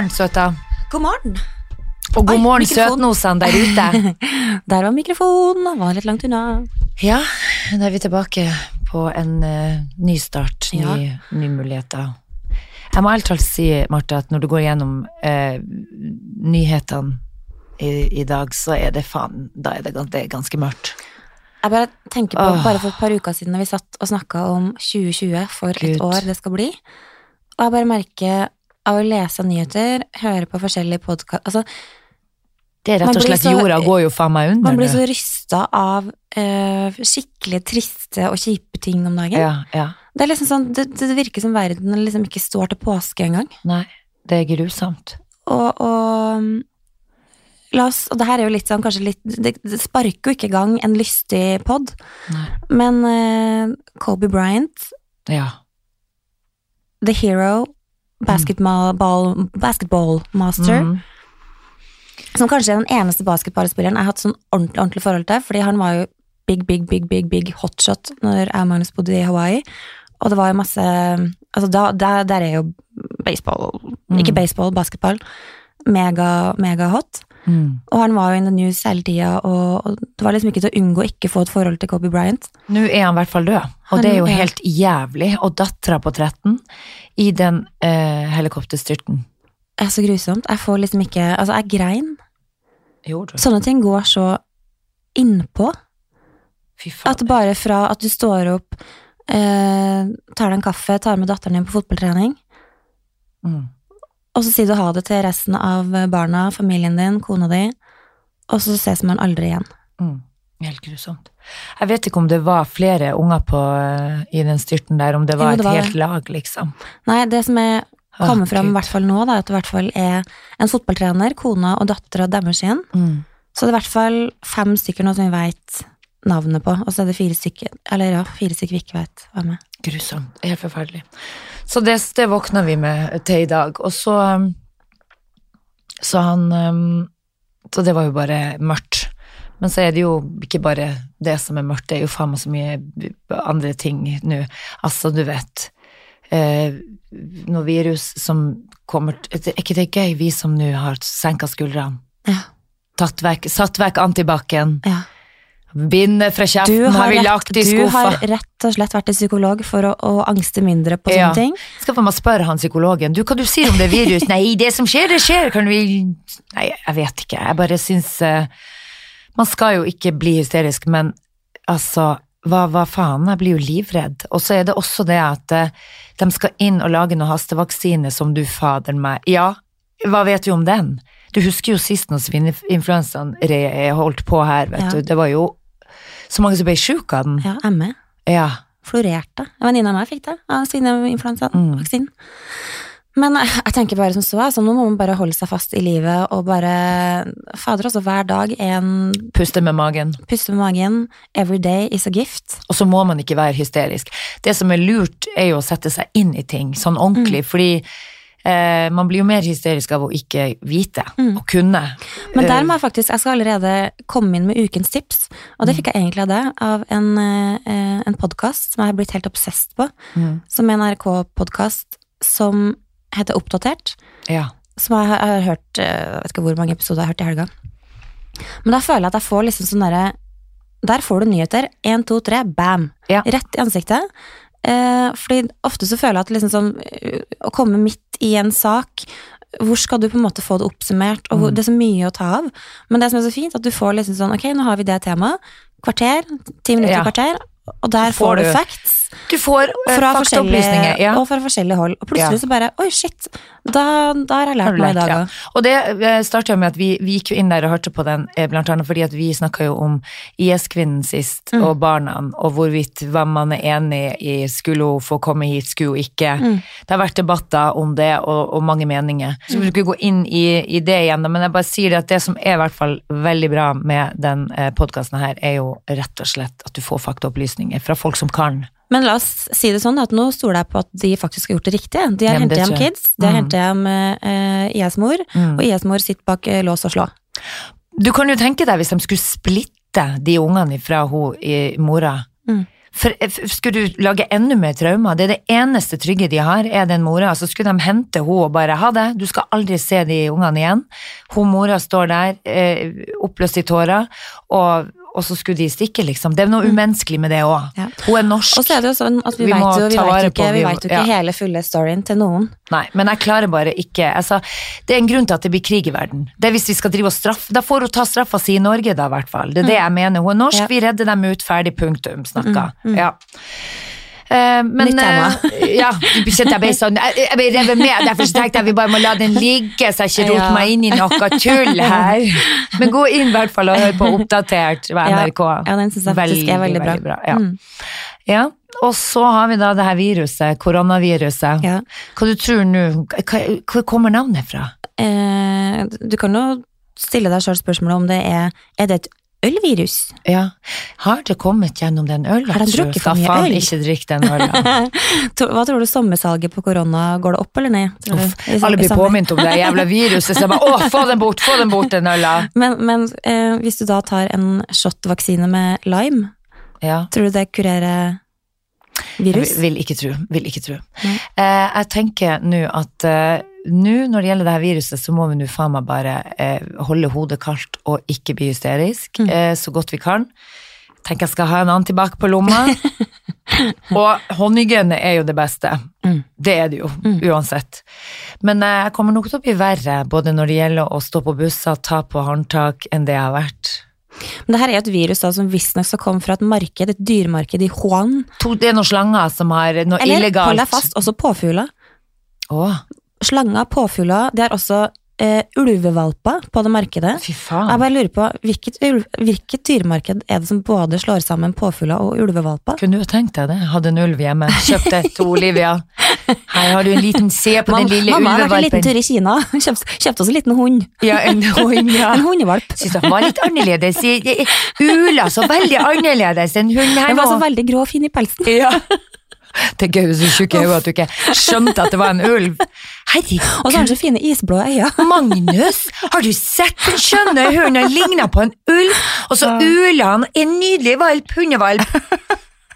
morgen, søta. God morgen. Og god Oi, morgen, søtnosene der ute. Der var mikrofonen, var litt langt unna. Ja, da er vi tilbake på en uh, ny start, ny, Ja. nye muligheter. Jeg må ærlig talt si, Marte, at når du går gjennom eh, nyhetene i, i dag, så er det faen Da er det, det er ganske mørkt. Jeg bare tenker på, Åh. bare for et par uker siden da vi satt og snakka om 2020, for Gud. et år det skal bli. Og jeg bare merker av å lese nyheter, høre på forskjellige podkast Altså, Det er rett og slett så- jorda går jo faen meg under man blir så rysta av uh, skikkelig triste og kjipe ting om dagen. Ja, ja. Det er liksom sånn, det, det virker som verden liksom ikke står til påske engang. Nei, det er grusomt. Og, og La oss, og det her er jo litt sånn, kanskje litt Det, det sparker jo ikke i gang en lystig pod, Nei. men uh, Kobe Bryant, Ja. the hero, basketball, basketball master, Mm. som kanskje er den eneste basketballspilleren jeg har hatt sånn ordentlig, ordentlig forhold til, fordi han var jo big, big, big, big, big hotshot når jeg og Magnus bodde i Hawaii, og det var jo masse Altså, da, der, der er jo baseball Ikke Mm. baseball, basketball. Mega, mega hot. Mm. Og han var jo in the news hele tida, og, og det var liksom ikke til å unngå ikke få et forhold til Kobe Bryant. Nå er han i hvert fall død, og Han det er jo er- helt jævlig. Og dattera på 13 i den eh, helikopterstyrten. Det er så grusomt. Jeg får liksom ikke Altså, jeg grein. Jo? Sånne ting går så innpå. At bare fra at du står opp, eh, tar deg en kaffe, tar med datteren din på fotballtrening, Mm. og så sier du ha det til resten av barna, familien din, kona di, og så ses man aldri igjen. Mm. Helt grusomt. Jeg vet ikke om det var flere unger på, eh, i den styrten der, om det var Jo, det et var helt lag, liksom. Nei, det som er kommet kommer fram i hvert fall nå, da, at det i hvert fall er en fotballtrener, kona og dattera deres igjen. Mm. Så det er i hvert fall fem stykker nå som vi veit navnet på, og så er det fire stykker Eller ja, fire stykker vi ikke veit hvem er. Grusomt. Helt forferdelig. Så det, det våkna vi med til i dag, og så um, Så han um, Så det var jo bare mørkt. Men så er det jo ikke bare det som er mørkt, det er jo faen meg så mye andre ting nå. Altså, du vet eh, Noe virus som kommer Er ikke det gøy, vi som nå har senka skuldrene? Ja. Tatt vekk, satt vekk antibac-en. ja. Bindet fra kjeften har, vi lagt i du har rett og slett vært til psykolog for å, å angste mindre på Ja. sånne ting. Skal få meg spørre han psykologen. Du, hva du sier om det virus? Nei, det som skjer, det skjer. Kan vi Nei, jeg vet ikke. Jeg bare syns eh, Man skal jo ikke bli hysterisk, men altså hva, hva faen? Jeg blir jo livredd. Og så er det også det at eh, de skal inn og lage noe hastevaksine som du fader meg Ja, hva vet du om den? Du husker jo sist når svineinfluensaen re- holdt på her, vet Ja. du. Det var jo så mange som ble sjuke av den. Ja, ME. Ja. Florerte. En venninne av meg fikk det, av Mm. Men jeg, jeg tenker bare som så, altså, nå må man bare holde seg fast i livet og bare Fader, altså, hver dag en Puste med magen. puste med magen. Every day is a gift. Og så må man ikke være hysterisk. Det som er lurt, er jo å sette seg inn i ting sånn ordentlig, fordi eh, man blir jo mer hysterisk av å ikke vite og kunne. Men der Eh, må jeg faktisk, jeg skal allerede komme inn med ukens tips, og det fikk jeg egentlig av det, av en, eh, en podkast som jeg har blitt helt obsesst på, Mm. som er en NRK-podkast som heter Oppdatert. Ja. som jeg har, jeg har hørt eh, Jeg vet ikke hvor mange episoder jeg har hørt i helga. Men da føler jeg at jeg får liksom sånn derre Der får du nyheter. Én, to, tre, bam! Ja. Rett i ansiktet. Eh, fordi ofte så føler jeg at liksom sånn eh, Å komme midt i en sak hvor skal du på en måte få det oppsummert? Og hvor, Mm. Det er så mye å ta av. Men det som er så fint, at du får liksom sånn Ok, nå har vi det temaet. Kvarter. Ti minutter, Ja. kvarter. Og der får får du du- facts Du får eh, fra forskjellige, Ja. og fra forskjellige hold. Og plutselig Ja. så bare Oi, shit! Da, da har jeg lært meg i dag dag ja. Og det starta med at vi, vi gikk jo inn der og hørte på den, eh, blant annet fordi at vi snakka jo om IS-kvinnen sist, Mm. og barna, og hvorvidt hva man er enig i, skulle hun få komme hit, skulle hun ikke. Mm. Det har vært debatter om det, og, og mange meninger. Så vi vil ikke gå inn i, i det igjen, men jeg bare sier at det som er i hvert fall veldig bra med den eh, podkasten her, er jo rett og slett at du får faktaopplysninger fra folk som kan. Men la oss si det sånn at nå stoler jeg på at de faktisk har gjort det riktige. De har Ja, hentet hjem kids, de har Mm. hentet hjem eh, IS-mor, Mm. og IS-mor sitter bak eh, lås og slå. Du kan jo tenke deg hvis de skulle splitte de ungene fra hun i mora. Mm. For, f- skulle du lage enda mer traumer? Det er det eneste trygge de har, er den mora. Så skulle de hente henne og bare ha det, du skal aldri se de ungene igjen. Hun mora står der, eh, oppløst i tårer, og, og så skulle de stikke, liksom. Det er noe umenneskelig med det òg. Ja. Hun er norsk. Og så er det jo sånn at vi, Vi vet jo, vi vet jo ikke, vi vet jo ikke ja. hele fulle storyen til noen. Nei, men jeg klarer bare ikke altså, Det er en grunn til at det blir krig i verden. Det er hvis vi skal drive og straffe Da får hun ta straffa si i Norge, da, i hvert fall. Det er det jeg mener. Hun er norsk, Mm. Ja. vi redder dem ut, ferdig, punktum. Snakka. Ja. Eh, men Nytt tema. eh, ja, jeg ble sånn Jeg, jeg ble revet med, derfor tenkte jeg vi bare må la den ligge, så jeg ikke roter Ja. meg inn i noe tull her. Men gå inn i hvert fall og hør på Oppdatert ved NRK. Ja, den synes jeg faktisk er veldig bra. ja. Mm. ja. Og så har vi da det her viruset, koronaviruset. Ja. Hva du tror nå Hvor kommer navnet fra? Eh, du kan jo stille deg sjøl spørsmålet om det er Er det et ølvirus? Ja. Har det kommet gjennom den øla? Har de drukket for mye øl? ikke drikk den øla. Hva tror du sommersalget på korona, går det opp eller ned? Uff, Alle blir påminnet om det jævla viruset, så jeg bare å, få den bort, få den bort, den øla. Men, men eh, hvis du da tar en shot-vaksine med lime, Ja. tror du det kurerer Jeg virus? vil, vil ikke tro. Vil ikke tro. Eh, jeg tenker nå at eh, nå når det gjelder det her viruset, så må vi nå faen meg bare eh, holde hodet kaldt og ikke bli hysterisk Mm. eh, så godt vi kan. Tenker jeg skal ha en antibac på lomma. og håndhygiene er jo det beste. Mm. Det er det jo, uansett. Men eh, jeg kommer nok til å bli verre, både når det gjelder å stå på busser, ta på håndtak, enn det jeg har vært. Men det her er et virus da, som visstnok skal komme fra et marked, et dyremarked i Huan. To, det er noen slanger som har noe Eller illegalt hold deg fast, også påfugler. Åh, Slanger, påfugler, det er også eh, ulvevalper på det markedet. fy faen. Jeg bare lurer på, hvilket, ulv, hvilket dyremarked er det som både slår sammen påfugler og ulvevalper? Kunne du tenkt deg det? Hadde en ulv hjemme. Kjøpte to Olivia. Her har du en liten Se på den lille ulvevalpen. mamma har vært en liten tur i Kina, kjøpte, kjøpt oss en liten hund. Ja, en hund, ja. En hundevalp. Syns den var litt annerledes. Ula så veldig annerledes. enn hund her Den var så veldig grå og fin i pelsen. Ja. Det er gøy hvis du er tjukk i hodet at du ikke skjønte at det var en ulv. Herregud. Og så har han så fine isblå øyne. Magnus, har du sett den skjønne hunden? Han ligner på en ulv, og så uler han. En nydelig valp, hundevalp.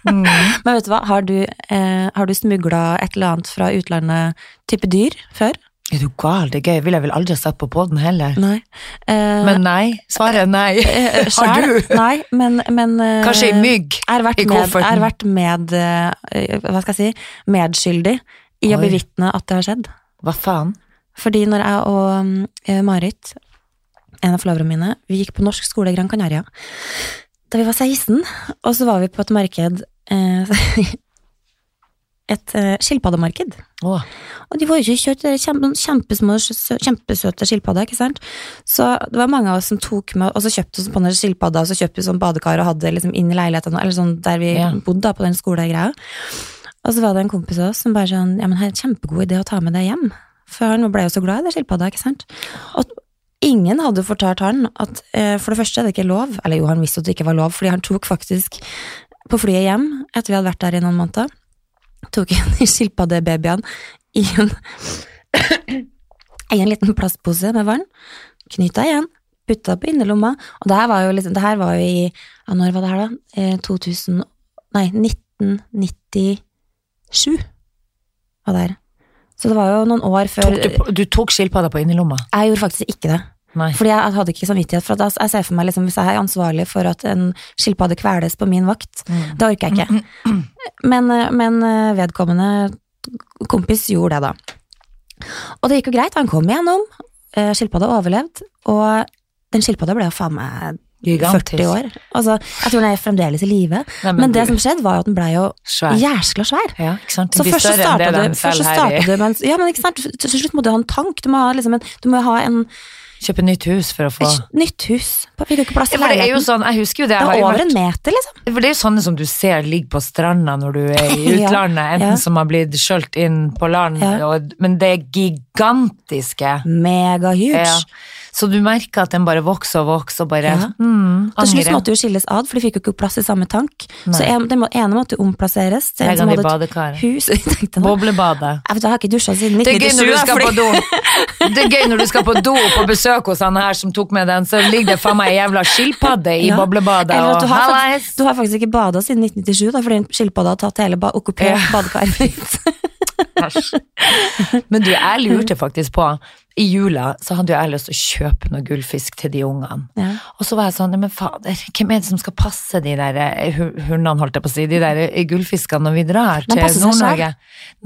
Mm. Men vet du hva, har du, eh, har du smugla et eller annet fra utlandet, type dyr, før? Er du gal? Det er gøy. Vil jeg vel aldri ha sagt på poden heller. Nei. Eh, Men nei. Svaret er nei. eh, Har sjæl? du? Nei, men, men eh, Kanskje i mygg har vært i med, kofferten. jeg har vært med eh, hva skal jeg si, medskyldig i å Oi. bevitne at det har skjedd. Hva faen? Fordi når jeg og eh, Marit, en av forloverne mine, vi gikk på norsk skole i Gran Canaria da vi var 16, og så var vi på et marked eh, Et uh, skilpaddemarked. Oh. Og de var jo ikke kjøtt, det er kjempe, kjempesmå, kjempesøte skilpadder, ikke sant? Så det var mange av oss som tok med, og så kjøpte oss sånne skilpadda, og så kjøpte vi sånn badekar og hadde liksom inn i leiligheten, eller sånn der vi yeah. bodde da, på den skolegreia. Og så var det en kompis av oss som bare sånn, ja men her er kjempegod idé å ta med deg hjem. For han ble jo så glad i det skilpadda, ikke sant? Og ingen hadde fortalt han at eh, for det første er det ikke lov, eller jo, han visste at det ikke var lov, fordi han tok faktisk på flyet hjem, etter vi hadde vært der i noen måneder, tok en de skilpaddebabyene i en, i en liten plastpose med vann, knytta igjen, putta på innerlomma, og det her var jo liksom, det her var jo i, ja, når var det her da? Eh, 2000, nei, 1997 var det her. Så det var jo noen år før, tok du, du tok skilpadda på innerlomma? jeg gjorde faktisk ikke det. Nei. Fordi jeg hadde ikke samvittighet for at jeg- jeg ser for meg liksom, hvis jeg er ansvarlig for at en skilpadde kveles på min vakt, Mm. det orker jeg ikke. Men, men eh, vedkommende kompis gjorde det da. Og det gikk jo greit, han kom igjennom, eh, skilpadda overlevde, og den skilpadda ble jo faen meg 40 år. Altså, jeg tror den er fremdeles i live. Nei, Men det som skjedde var jo at den ble jo Svær. jæskla svær. Ja? Så først så starta du, først starta du med ja, men ikke sant, til slutt må du ha en tank, du må ha liksom en, du må ha en, Kjøpe nytt hus for å få nytt hus. Fikk du ikke plass ja, i det er jo leiligheten. sånn, jeg husker jo det. Det er over en meter, liksom. for det er jo sånne som du ser ligger på stranda når du er i Ja, utlandet, enten ja. som har blitt skjølt inn på land, Ja. og, men det er gigantiske. Mega huge. Så du merker at den bare vokser og vokser og bare Ja. mm, Til slutt måtte jo skilles ad, for de fikk jo ikke plass i samme tank. Så en, den ene måtte omplasseres til en som hadde badekar. hus. Boblebadet. jeg, vet, jeg har ikke dusja siden Det er gøy når 1997. du skal på do. Det er gøy når du skal på do på besøk hos han her som tok med den, så ligger det faen meg ei jævla skilpadde i Ja. boblebadet Eller du har, faktisk, du har faktisk ikke bada siden 1997, da, fordi en skilpadde har tatt hele ba okkupert Ja. badekaret ditt. Æsj. Men du, jeg lurte faktisk på I jula så hadde jo jeg lyst til å kjøpe noe gullfisk til de ungene. Ja. Og så var jeg sånn, men fader, hvem er det som skal passe de der eh, hundene, holdt jeg på å si, de der eh, gullfiskene når vi drar til Nord-Norge?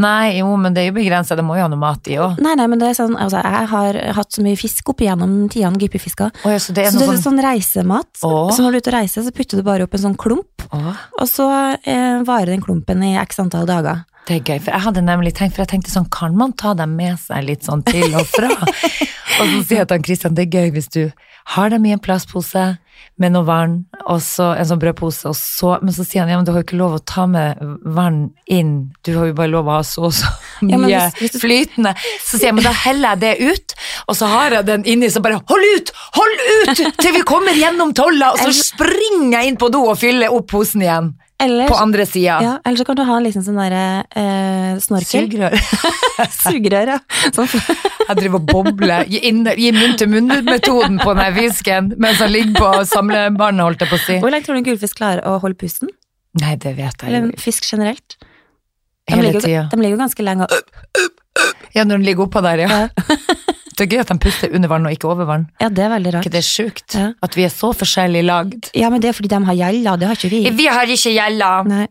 Nei, jo, men det er jo begrenset, det må jo ha noe mat i òg. Nei, nei, men det er sånn, altså, jeg har hatt så mye fisk opp igjennom tidene, gyppefisker. Å ja, så det er Så det er sånn sånn reisemat. Åh. Så når du er ute og reiser, så putter du bare opp en sånn klump, Åh. og så eh, varer den klumpen i x antall dager. Det er gøy, for jeg hadde nemlig tenkt, for jeg tenkte sånn, kan man ta dem med seg litt sånn til og fra? og så sier jeg til han Christian, det er gøy hvis du har dem i en plastpose med noe vann, og så en sånn brødpose, så, men så sier han, ja, men du har jo ikke lov å ta med vann inn, du har jo bare lov å ha så og så mye Ja, hvis- hvis du- flytende. Så sier jeg, men da heller jeg det ut, og så har jeg den inni, så bare, hold ut, hold ut, til vi kommer gjennom tolla, og så springer jeg inn på do og fyller opp posen igjen, Eller, på andre sida. ja, eller så kan du ha en liksom sånn derre eh, snorkel. Sugerør. Sugerør, ja. Sånn, Jeg driver og bobler, gi, gi munn-til-munn-metoden på den fisken, mens han ligger på samlebarnet, holdt jeg på å si. hvor lenge tror du en gullfisk klarer å holde pusten? Nei, det vet jeg Eller en fisk generelt? De Hele ligger, tida. de ligger jo ganske lenge og Ja, når den ligger oppå der, ja. Ja. Det er gøy at de puster under vann og ikke over vann. Ja, det er veldig ikke rart. det er sjukt? Ja. At vi er så forskjellig lagd. Ja, men det er fordi de har gjeller, det har ikke vi. Vi har ikke gjeller! Nei.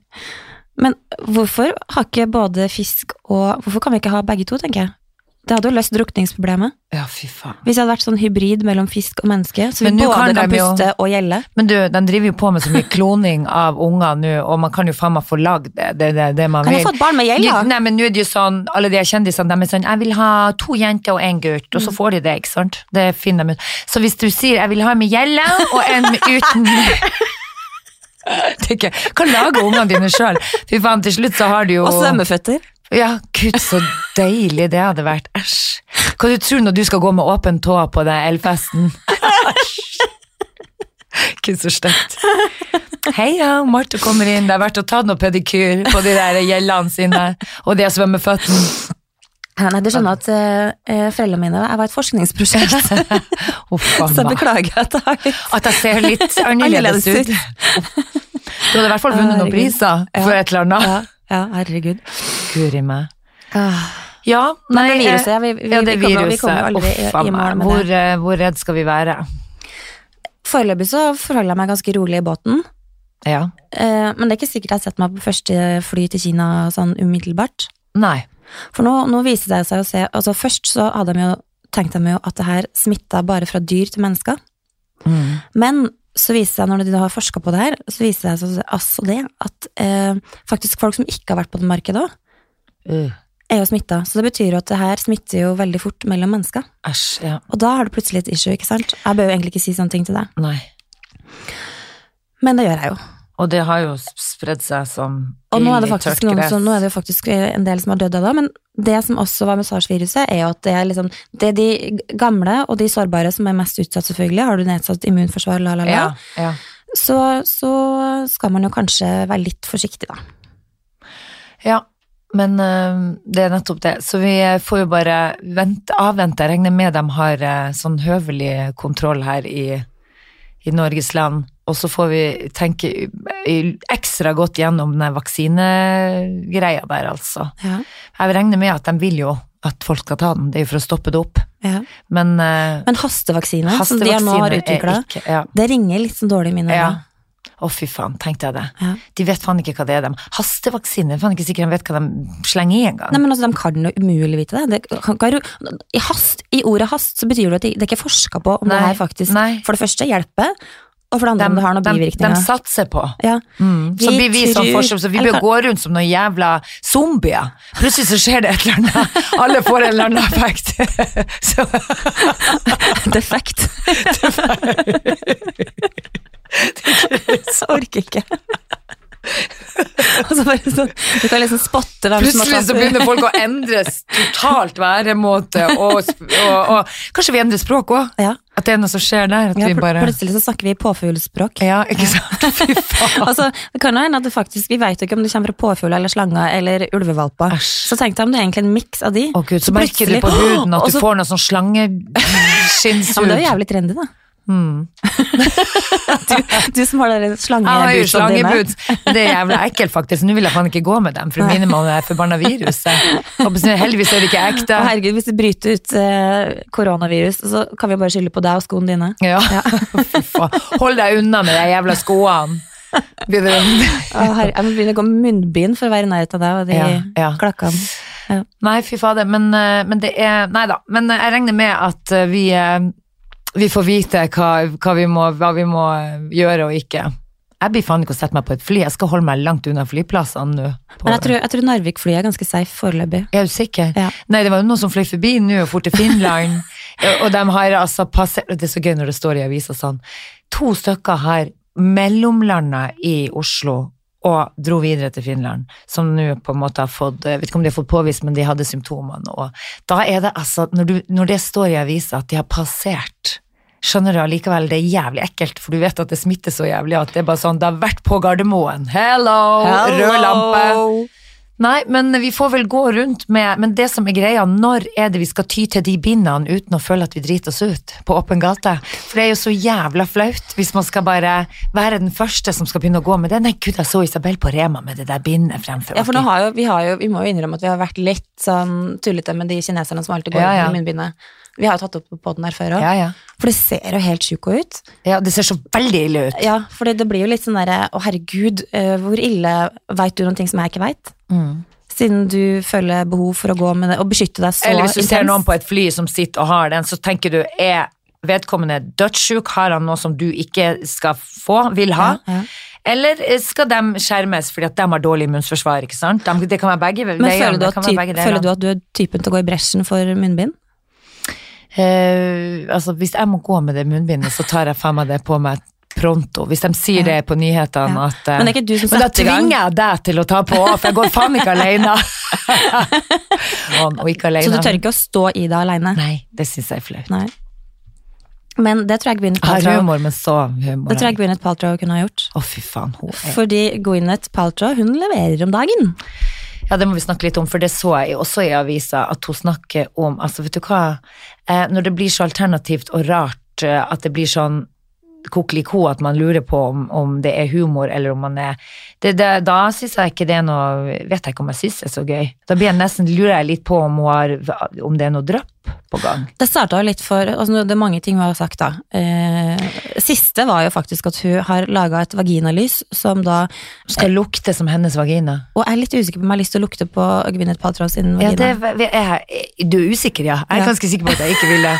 Men hvorfor har ikke både fisk og Hvorfor kan vi ikke ha begge to, tenker jeg? Det hadde jo løst drukningsproblemet. Ja, fy faen. Hvis det hadde vært sånn hybrid mellom fisk og menneske, så vi Men både kan kan, de jo- puste og gjelle. Men du, de driver jo på med så mye kloning av unger nå, og man kan jo faen meg få lagd det, det, det, det man Kan vil. jeg få et barn med gjeld, da? Nei, men nå er det jo sånn, alle de kjendisene, de er sånn, jeg vil ha to jenter og en gutt, og så får de det, ikke sant? Det finner de ut. Så hvis du sier, jeg vil ha en med gjelle, og en med uten... Tenker, jeg, kan lage ungene dine selv. Fy faen, til slutt så har du jo... Og svømmeføtter. Ja, gud, så deilig det hadde vært. Æsj. Hva du tror når du skal gå med åpen tå på den elfesten? Æsj. Gud, så stygt. Heia, Marte kommer inn. Det har vært å ta noe pedikyr på de der gjellene sine, og de svømmeføttene. Ja, nei, du skjønner at uh, foreldrene mine Jeg var et forskningsprosjekt, så jeg beklager at jeg har litt At jeg ser litt annerledes ut. Du hadde i hvert fall vunnet noen priser for et eller annet. Ja, ja herregud. Guri meg. Ah. Ja, Men det eh, viruset, ja, vi, vi, ja, det vi, kommer, vi viruset. kommer jo aldri i, i mål med Hvor, det. eh, hvor redd skal vi være? Foreløpig så forholder jeg meg ganske rolig i båten. Ja. Eh, men det er ikke sikkert jeg setter meg på første fly til Kina sånn umiddelbart. Nei. For nå, nå viser det seg å se altså Først så hadde de jo tenkt de jo at det her smitta bare fra dyr til mennesker. Mm. Men så viser det seg, når de har forska på det her, så viser det seg altså det at eh, faktisk folk som ikke har vært på det markedet òg, Uh, er jo smitta. Så det betyr jo at det her smitter jo veldig fort mellom mennesker. Asj, ja. Og da har du plutselig et issue, ikke sant? Jeg bør jo egentlig ikke si sånne ting til deg, Nei. men det gjør jeg jo. Og det har jo spredd seg som Og nå er, det faktisk som, nå er det faktisk en del som har dødd av det, men det som også var med SARS-viruset, er jo at det er liksom Det er de gamle og de sårbare som er mest utsatt, selvfølgelig. Har du nedsatt immunforsvar, la, la, la, Ja, ja. så, så skal man jo kanskje være litt forsiktig, da. ja. Men eh, det er nettopp det. Så vi får jo bare vente, avvente. Jeg regner med de har eh, sånn høvelig kontroll her i, i Norges land. Og så får vi tenke ekstra godt gjennom den vaksinegreia der, altså. Ja, Jeg regner med at de vil jo at folk skal ta den, det er jo for å stoppe det opp. ja. Men uh, Men hastevaksine, som de nå har utvikla, ja. det ringer litt sånn dårlig i mine Ja. Å, Å, fy faen, tenkte jeg det. Ja. De vet faen ikke hva det er, de. Hastevaksine, faen ikke sikkert de vet hva de slenger i engang. Nei, men altså, De kan jo umulig vite det. det kan, i, hast, I ordet hast så betyr det at det, ikke er forska på om det her faktisk nei. for det første hjelper, og for det andre om det har noen de, bivirkninger. de satser på. ja. Mm. Så blir vi sånn forskjell, så vi bør gå rundt som noen jævla zombier. Plutselig så skjer det et eller annet. Alle får en eller annen effekt. Så, Defekt. Jeg orker ikke. Og så bare sånn, Du kan liksom spotte hvem som plutselig så begynner folk å endre totalt væremåte, og, og, og kanskje vi endrer språk òg. Ja. At det er noe som skjer der? Ja, vi bare Plutselig så snakker vi påfuglspråk. Ja, ikke sant? Fy faen. Altså, det kan jo hende at det faktisk, Vi vet jo ikke om det kommer fra påfugl eller slanger eller ulvevalper. Så tenk deg om det er egentlig en miks av de. Å gud, så merker du på huden at du så- får noe sånn Ja, men det er jo jævlig trendy, da. Mm. Du som har den jo dine. Det er jævla ekkelt, faktisk. Nå vil jeg faen ikke gå med dem, for mine minner er forbanna viruset. Heldigvis er det ikke ekte. Herregud, hvis det bryter ut eh, koronavirus, så kan vi bare skylde på deg og skoene dine. Ja, fy faen. Hold deg unna med de jævla skoene. Begynner jeg må begynne å gå med munnbind for å være i nærheten av deg og de Ja, ja. klakkene. Nei, fy fader, men, eh, men det er Nei da. Men jeg regner med at eh, vi, eh, vi får vite hva, hva, vi må, hva vi må eh, gjøre og ikke. Jeg blir faen ikke å sette meg på et fly. Jeg skal holde meg langt unna flyplassene nå. På- Men jeg tror, jeg tror Narvik-flyet er ganske safe foreløpig. Er du sikker? Ja. Nei, det var jo noen som fløy forbi nå og for til Finland. og de har altså passert Det er så gøy når det står i avisa sånn. To stykker har mellomlanda i Oslo og dro videre til Finland, som nå på en måte har fått Jeg vet ikke om de har fått påvist, men de hadde symptomene. Og da er det altså Når, du, når det står i avisa at de har passert Skjønner du allikevel, det er jævlig ekkelt, for du vet at det smitter så jævlig at det er bare sånn Det har vært på Gardermoen. Hello! Rød lampe. Nei, men vi får vel gå rundt med Men det som er greia, når er det vi skal ty til de bindene uten å føle at vi driter oss ut på åpen gate? For det er jo så jævla flaut hvis man skal bare være den første som skal begynne å gå med det. Nei, gud, jeg så Isabel på Rema med det der bindet fremfor. Ja, for nå har jo, vi, har jo, vi må jo innrømme at vi har vært litt sånn tullete med de kineserne som alltid går Ja, ja. med munnbindet. Vi har jo tatt opp på den her før òg. ja, ja. For det ser jo helt sjuko ut. ja, det ser så veldig ille ut. Ja, for det, det blir jo litt sånn derre Å, herregud, eh, hvor ille Veit du noen ting som jeg ikke veit? Mm. Siden du føler behov for å gå med det og beskytte deg så Eller hvis du ser noen på et fly som sitter og har den, så tenker du er vedkommende dødssjuk, har han noe som du ikke skal få, vil ha? Ja, ja. Eller skal de skjermes fordi at de har dårlig immunforsvar, ikke sant? De, det kan være begge Men føler du, at typ, begge føler du at du er typen til å gå i bresjen for munnbind? Eh, altså, hvis jeg må gå med det munnbindet, så tar jeg faen meg det på meg pronto. Hvis de sier det på nyhetene Ja. at eh, Men ikke du som Men da tvinger jeg deg til å ta på, for jeg går faen ikke alene. og, ikke alene. Så du tør ikke å stå i det alene? Nei, det syns jeg er flaut. Men det tror jeg Gwyneth Paltrow har humor, men så humor. Det tror jeg Gwyneth Paltrow kunne ha gjort. Å, fy faen. Hun er Fordi Gwyneth Paltrow, hun leverer om dagen. Ja, det må vi snakke litt om, for det så jeg også i avisa, at hun snakker om Altså, vet du hva, eh, når det blir så alternativt og rart eh, at det blir sånn kokeliko at man lurer på om, om det er humor eller om man er det, det, Da syns jeg ikke det er noe Vet jeg ikke om jeg syns det er så gøy. Da blir jeg nesten, lurer jeg litt på om, har, om det er noe drypp på gang. Det starta jo litt for altså Det er mange ting hun har sagt, da. Eh, siste var jo faktisk at hun har laga et vaginalys som da Skal lukte som hennes vagina. Og jeg er litt usikker på om jeg har lyst til å lukte på Gwyneth Paltrow sin Ja, vagina. det er, du er usikker, ja. Jeg er Ja. ganske sikker på at jeg ikke ville.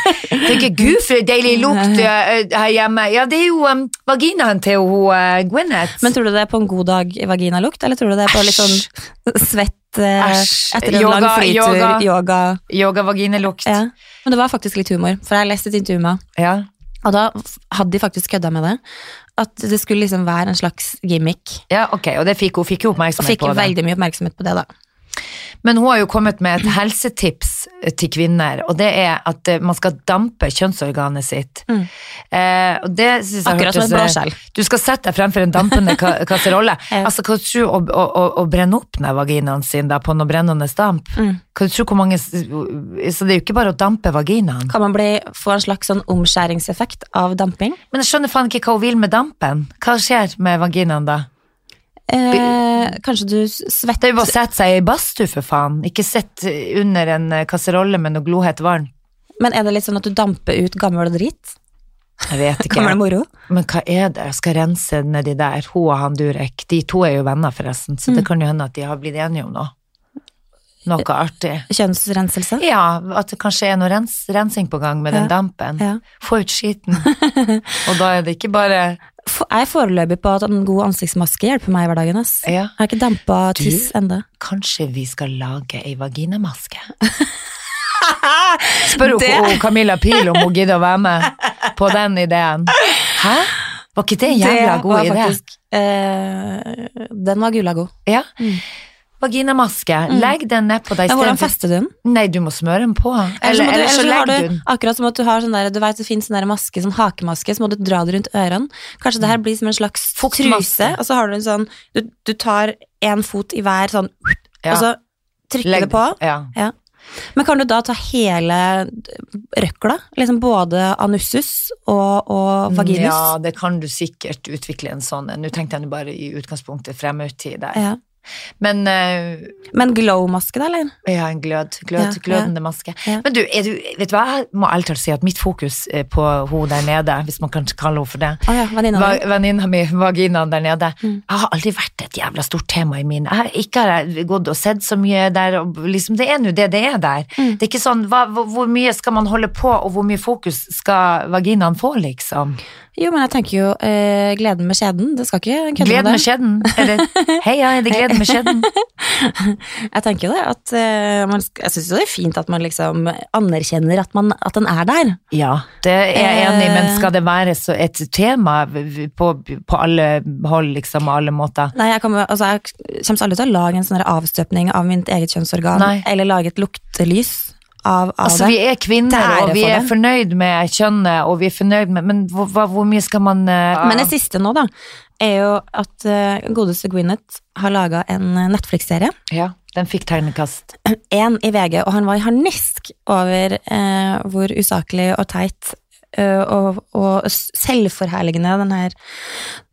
Tenker, gud, for deilig lukt eh, her hjemme. Ja, det er jo um, vaginaen til hun uh, Gwyneth. Men tror du det er på en god dag vaginalukt, eller tror du det er på litt sånn svett Æsj. etter en Yoga, lang flytur, yoga. yoga, Yoga-vaginelukt. ja. Men det var faktisk litt humor, for jeg har lest et intervju med. Ja. Og da hadde de faktisk kødda med det. At det skulle liksom være en slags gimmick. ja, ok, og det fikk, hun fikk jo oppmerksomhet fikk på det. veldig mye oppmerksomhet på det, da. Men hun har jo kommet med et helsetips til kvinner, og det er at eh, man skal dampe kjønnsorganet sitt. Mm. Eh, og det synes jeg Akkurat som en eh, blåskjell. Du skal sette deg fremfor en dampende ka kasserolle. Ja. Altså, hva tror du å, å, å, å brenne opp ned vaginaen sin da, på noe brennende damp? Mm. Hva du tror hvor mange Så det er jo ikke bare å dampe vaginaen. Kan man bli, få en slags sånn omskjæringseffekt av damping? Men jeg skjønner faen ikke hva hun vil med dampen. Hva skjer med vaginaen da? Eh, kanskje du Det er bare å sette seg i badstue, for faen. Ikke sitt under en eh, kasserolle med noe glohett vann. Men er det litt sånn at du damper ut gammel dritt? Jeg vet ikke. Gammel moro? Men hva er det? Jeg skal rense nedi der. Hun og han Durek. De to er jo venner, forresten, så det kan jo hende at de har blitt enige om noe. Noe artig. Kjønnsrenselse? Ja, at det kanskje er noe rens, rensing på gang med den dampen. Ja. Få ut skiten. og da er det ikke bare For- Jeg er foreløpig på at en god ansiktsmaske hjelper meg i hverdagen. Ass. Ja, Jeg har ikke dampa tiss ennå. kanskje vi skal lage ei vaginamaske? Spør Det- hun Camilla Pil om hun gidder å være med på den ideen. Hæ? Var ikke det en jævla god idé? faktisk eh, Den var gulla god. Ja. Mm. Vaginamaske. Legg den nedpå deg. Men hvordan fester du den? Nei, du må smøre den på. Eller, Eller, så, må du, eller så så legger du, den. akkurat som at du har sånn der, du vet det finnes sånn maske, sånn hakemaske, så må du dra det rundt ørene. Kanskje det her blir som en slags truse, og så har du en sånn, du, du tar en fot i hver sånn, Ja. og så trykker Legg det på. Ja. Ja. Men kan du da ta hele røkla? Liksom både anussus og, og vaginus? Ja, det kan du sikkert utvikle en sånn. Nå tenkte jeg bare i utgangspunktet fremmedtid der. Ja. Men uh, Men glow-maske da, eller? ja, en glød, glød, Ja, glødende maske. Ja. Men du, du, vet du hva, jeg må ærlig talt si at mitt fokus er på hun der nede, hvis man kan kalle henne for det. oh, ja, venninna mi, vaginaen der nede. Mm. Jeg har aldri vært et jævla stort tema i min. Jeg har ikke har gått og sett så mye der, og liksom, det er nå det det er der. Mm. Det er ikke sånn, hva, hvor mye skal man holde på, og hvor mye fokus skal vaginaen få, liksom? Jo, men jeg tenker jo eh, gleden med skjeden, det skal ikke kødde Gleden med med skjeden? Eller, heia, er det gleden med skjeden? Jeg tenker jo det, at eh, man, jeg synes jo det er fint at man liksom anerkjenner at, man, at den er der. Ja, det er jeg enig i, men Eh. skal det være så et tema på, på alle hold, liksom, og alle måter? Nei, jeg kommer, altså, jeg kommer aldri til å lage en sånn avstøpning av mitt eget kjønnsorgan, Nei. eller lage et luktelys av, av Altså, det. vi er kvinner, og vi er fornøyd med kjønnet, og vi er fornøyd med Men hvor, hvor mye skal man uh, Men det siste nå, da, er jo at uh, godeste Gwyneth har laga en Netflix-serie. Ja, den fikk tegnekast. Én i VG, og han var i harnisk over uh, hvor usaklig og teit og, og selvforherligende den her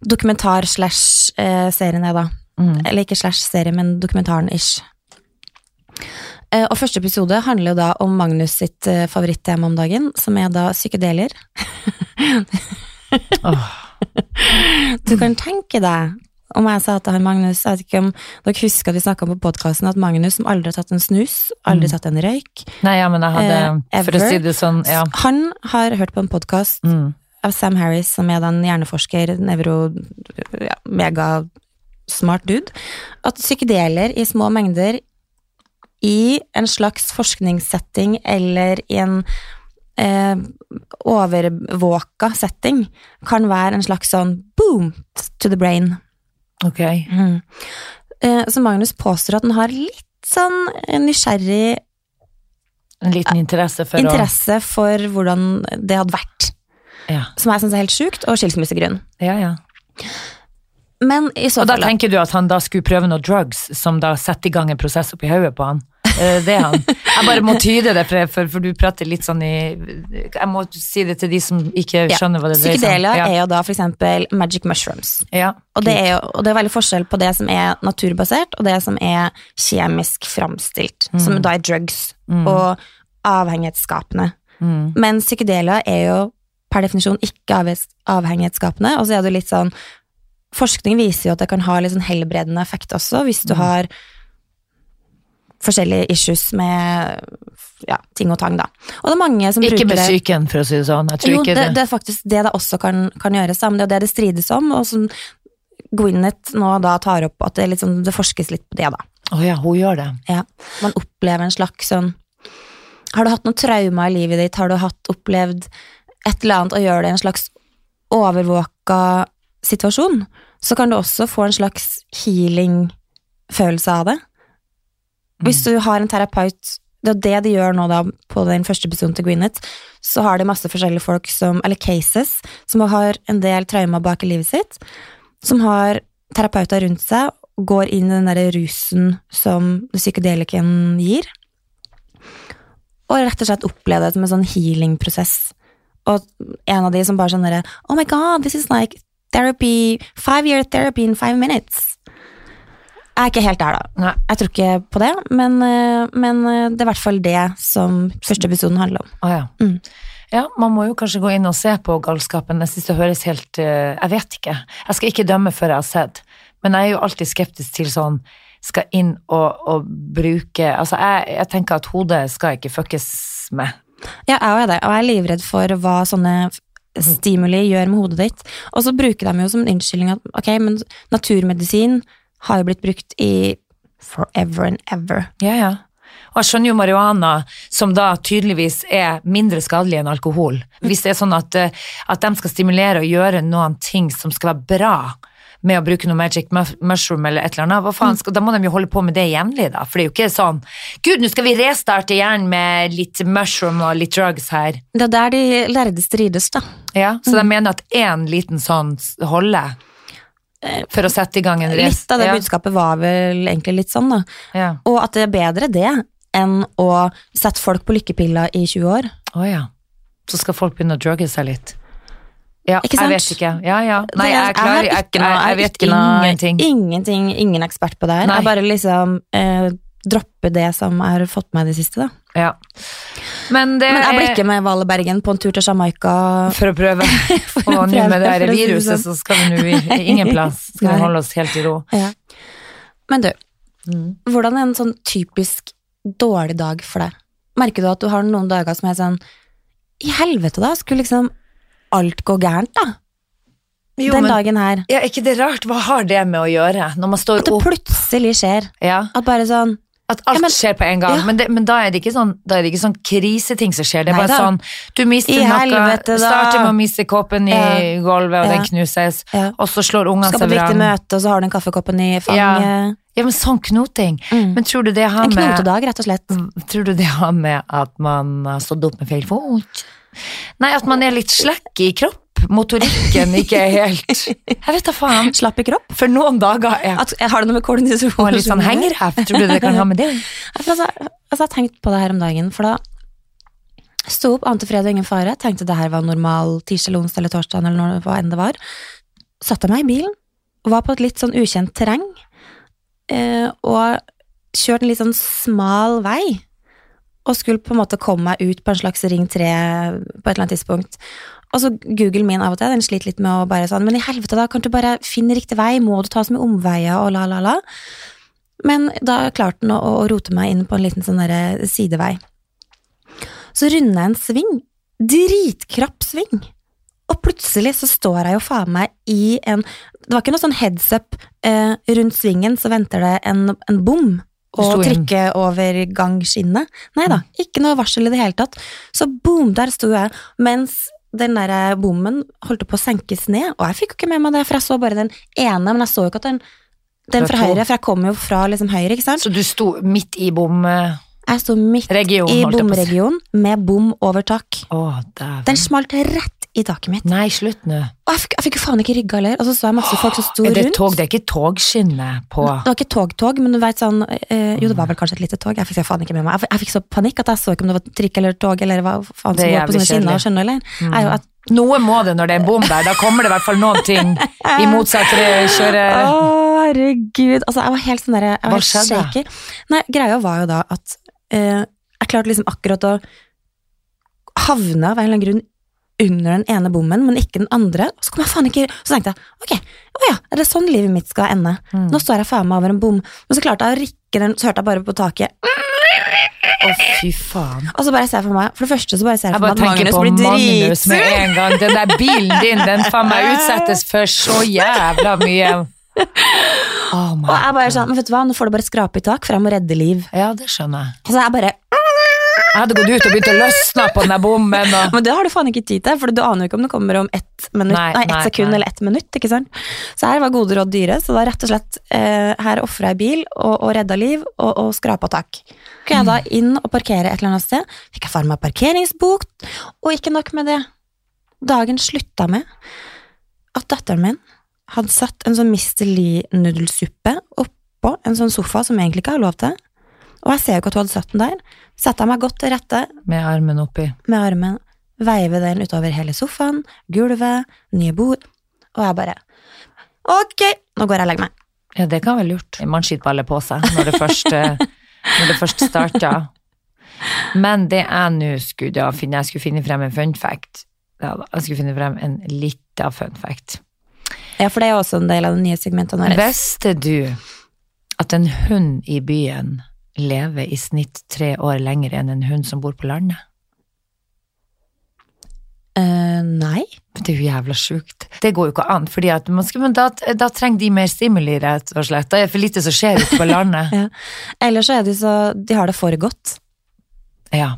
dokumentar-slash-serien er, da. Mm. Eller ikke slash-serie, men dokumentaren-ish. Eh, og første episode handler jo da om Magnus sitt eh, favorittema om dagen, som er da psykedelier. oh. Du kan tenke deg om jeg sa til han Magnus Jeg vet ikke om dere husker at vi snakka på podkasten at Magnus, som aldri har tatt en snus, aldri Mm. tatt en røyk Nei, ja, men jeg hadde Eh, For å si det sånn, ja. Han har hørt på en podkast Mm. av Sam Harris, som er da en hjerneforsker, nevro... Ja, megasmart dude, at psykedeler i små mengder i en slags forskningssetting eller i en eh, overvåka setting kan være en slags sånn boom to the brain. Ok. Mm. Eh, så Magnus påstår at han har litt sånn nysgjerrig En liten interesse for interesse for hvordan det hadde vært. ja. Som jeg sånn er helt sjukt, og skilsmissegrunn. ja, ja. Men i så Og da tenker du at han da skulle prøve noe drugs som da setter i gang en prosess oppi hodet på han? Eh, Det er han. Jeg bare må tyde det, for, for, for du prater litt sånn i Jeg må si det til de som ikke Ja. skjønner hva det dreier seg Psykedelia ja. er jo da eksempel magic mushrooms. Ja. Og det, er jo, og det er veldig forskjell på det som er naturbasert, og det som er kjemisk framstilt, som da er drugs og avhengighetsskapende. Mm. Men psykedelia er jo per definisjon ikke avhengighetsskapende, og så er det litt sånn Forskning viser jo at det kan ha litt sånn helbredende effekt også, hvis du har forskjellige issues med ja, ting og tang, da. Og det er mange som Ikke bruker med psyken, for å si det sånn. Jeg tror jo, ikke det, det, det er faktisk det det også kan, kan gjøres, da, men det er jo det det strides om, og som Gwyneth nå da tar opp at det, sånn, det forskes litt på det, da. Å ja, hun gjør det. Ja. Man opplever en slags sånn Har du hatt noen trauma i livet ditt? Har du hatt, opplevd et eller annet og gjør det en slags overvåka situasjon, så kan du også få en slags healing-følelse av det. Hvis du har en terapeut Det er det de gjør nå da på den første episoden til Gwyneth. Så har de masse forskjellige folk som, eller cases, som har en del traumer bak i livet sitt, som har terapeuter rundt seg, går inn i den der rusen som psykedelikken gir, og rett og slett opplever det som en sånn healing-prosess. Og en av de som bare sånn derre Oh my god, this is like therapy, five year therapy in five minutes. Jeg er ikke helt der, da. Nei. Jeg tror ikke på det, men, eh, men eh, det er i hvert fall det som første episoden handler om. Ah, ja. Mm. Ja, man må jo kanskje gå inn og se på galskapen. Jeg synes det høres helt eh, Jeg vet ikke. Jeg skal ikke dømme før jeg har sett, men jeg er jo alltid skeptisk til sånn skal inn og, og bruke Altså, jeg, jeg tenker at hodet skal ikke fuckes med. Ja, jeg er det, og jeg er livredd for hva sånne stimuli gjør med hodet ditt. Og så bruker de jo som en unnskyldning at ok, men naturmedisin har jo blitt brukt i forever and ever. Ja, ja. Og jeg skjønner jo marihuana, som da tydeligvis er mindre skadelig enn alkohol. Hvis det er sånn at, eh, at de skal stimulere og gjøre noen ting som skal være bra med å bruke noe magic mushroom eller et eller annet, hva Mm. faen skal, da må de jo holde på med det jevnlig, da. For det er jo ikke sånn Gud, nå skal vi restarte hjernen med litt mushroom og litt drugs her. Det er der de lærde strides, da. Ja, Så Mm. de mener at én liten sånn holder for å sette i gang en rest. Litt av det ja. budskapet var vel egentlig litt sånn, da. Ja. Og at det er bedre det enn å sette folk på lykkepiller i 20 år. Å ja. Så skal folk begynne å drugge seg litt. Ja, Ikke jeg vet ikke. Ja, ja. Nei, jeg er klar. Jeg, er ikke noe- jeg, vet ikke ingenting. Ingenting, ingen ekspert på det her. Nei. Jeg bare liksom eh, dropper det som jeg har fått med i det siste, da. Ja. Men det Men jeg blir ikke med Vale Bergen på en tur til Jamaica. For å prøve. for Og nå med det her å viruset, så skal vi nå ingen plass. Skal vi holde oss helt i ro. Ja. Men du, Mm. hvordan er en sånn typisk dårlig dag for deg? Merker du at du har noen dager som er sånn I helvete, da? Skulle liksom alt går gærent, da? Jo, Den men dagen her. ja, ikke det rart? Hva har det med å gjøre? Når man står At det opp plutselig skjer. ja, At bare sånn At alt Ja, men- skjer på en gang. Ja. Men, det, men da er det ikke sånn det ikke sånn kriseting som skjer. Det er Nei bare da. sånn Du mister I noe, helvete, starter med å miste koppen i Ja. gulvet, og den knuses, og så slår ungene Skal på viktig møte, og så har du den kaffekoppen i fanget. Ja, men sånn knoting. Mm. Men tror du det har En knotedag, rett og slett. Tror du det har med at man har stått opp med feil fot? Nei, at man er litt slekk i kropp. Motorikken ikke er helt Jeg vet da faen. Slapp i kropp. For noen dager er At, har det noe med kortisol og litt sånn hengerev. Tror du det kan ha med det? Altså, altså, jeg har tenkt på det her om dagen, for da sto opp ante fred og ingen fare, tenkte det her var normal tirsdag eller onsdag eller torsdag eller når, hva enn det var. Satte meg i bilen, var på et litt sånn ukjent terreng, eh, og kjørte en litt sånn smal vei, og skulle på en måte komme meg ut på en slags ring 3 på et eller annet tidspunkt. Og så Google min av og til, den sliter litt med å bare sånn, men i helvete da, kan du bare finne riktig vei, må du ta så mye omveier og la la la. Men da klarte den å, å rote meg inn på en liten sånn derre sidevei. Så runder jeg en sving, dritkrapp sving, og plutselig så står jeg jo faen meg i en Det var ikke noe sånn heads up eh, rundt svingen, så venter det en, en bom og i trykke over gangskinnet. Nei da, ikke noe varsel i det hele tatt. Så boom, der sto jeg, mens den der bommen holdt på å senkes ned, og jeg fikk jo ikke med meg det, for jeg så bare den ene, men jeg så jo ikke at den den fra høyre, for jeg kom jo fra liksom høyre, ikke sant? Så du sto midt i bomregionen, Jeg sto midt i å si. bomregionen med bom over tak. Den smalt rett i taket mitt. Nei, slutt nå. Og jeg fikk, jeg fikk jo faen ikke rygga heller. Og så så jeg masse folk som sto Er det rundt. tog? Det er ikke togskinne på Det var ikke tog-tog, men du vet sånn eh, Jo, det var vel kanskje et lite tog. Jeg fikk faen ikke med meg. Jeg, jeg fikk så panikk at jeg så ikke om det var trikk eller tog eller hva faen som går på sånne skinner. Skjønner eller? Mm. Jeg at, Noe må det når det er bom der. Da kommer det i hvert fall noen ting. I motsatt kjøre Å, herregud. Altså, jeg var helt sånn derre Jeg Hva skjedde? Nei, greia var jo da at eh, jeg klarte liksom akkurat å havne av en eller annen grunn under den ene bommen, men ikke den andre. Så kom jeg faen ikke Så tenkte jeg ok, å ja, er det sånn livet mitt skal ende? Mm. Nå står jeg faen meg over en bom. Men så klarte jeg å rikke den, så hørte jeg bare på taket. Å, fy faen. Og så bare ser jeg for meg For det første så bare ser jeg Jeg for meg at Magnus blir Magnus med dritsur. en gang. Den der bilen din, den faen meg utsettes for så jævla mye. Oh Og jeg bare sånn, men vet du hva, nå får du bare skrape i tak, for jeg må redde liv. Ja, det skjønner jeg. Og så jeg bare Jeg hadde gått ut og begynt å løsne på den der bommen. Og... Men det har du faen ikke tid til, for du aner jo ikke om det kommer om ett minutt, Nei, nei, ett nei, sekund eller ett minutt. ikke sant? Så her var gode råd dyre, så da rett og slett eh, her ofra jeg bil og, og redda liv og, og skrapa tak. Kunne jeg da inn og parkere et eller annet sted, fikk jeg faen meg parkeringsbok, og ikke nok med det. Dagen slutta med at datteren min hadde satt en sånn Mr. Lee-nudelsuppe oppå en sånn sofa som jeg egentlig ikke har lov til, og jeg ser jo ikke at hun hadde satt den der. Setter jeg meg godt til rette, Med armen oppi. med armen, veive den utover hele sofaen, gulvet, nye bord, og jeg bare Ok, nå går jeg og legger meg. Ja, det kan være lurt. Mannskittballer på seg når det først, eh, når det først starter. Men det jeg nå skulle da finne, jeg skulle finne frem en fun fact. Ja, jeg skulle finne frem en lita fun fact. Ja, for det er også en del av de nye segmentene våre. Visste du at en hund i byen lever i snitt tre år lenger enn en hund som bor på landet? Uh, nei. Det er jo jævla sjukt. Det går jo ikke an, fordi at man skal, men da, da trenger de mer stimuli, rett og slett. Da er det for lite som skjer ute på landet. Ja. Eller så er de så De har det for godt. Ja.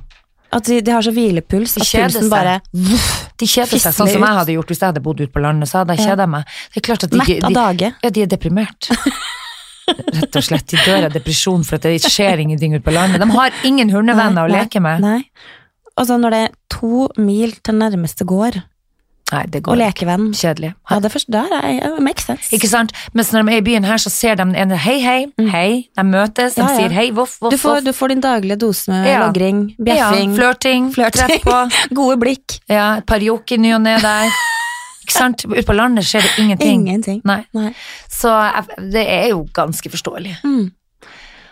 At de, de har så hvilepuls at pulsen bare De kjeder seg, sånn som jeg hadde gjort hvis jeg hadde bodd ute på landet, så hadde jeg Ja. meg. Det er klart at de, Mett av dage. ja, de er deprimert. Rett og slett. De dør av depresjon for at det skjer ingenting ute på landet. De har ingen hundevenner å Nei, leke med. Nei. Og så når det er to mil til nærmeste gård Nei, det og går lekevenn kjedelig. Ja, det forstår jeg. Det makes sense. Ikke sant? Mens når de er i byen her, så ser de en hei, hei, hei. De møtes, de Mm. Ja, ja. sier hei, voff, voff, Du får, voff. du får din daglige dose med Ja. logring, Ja, bjeffing, flørting, Flørting. på. gode blikk. Ja, et par jokk i ny og ne der. Sant? Ute på landet skjer det ingenting. Ingenting. Nei. Nei. Så det er jo ganske forståelig. Mm.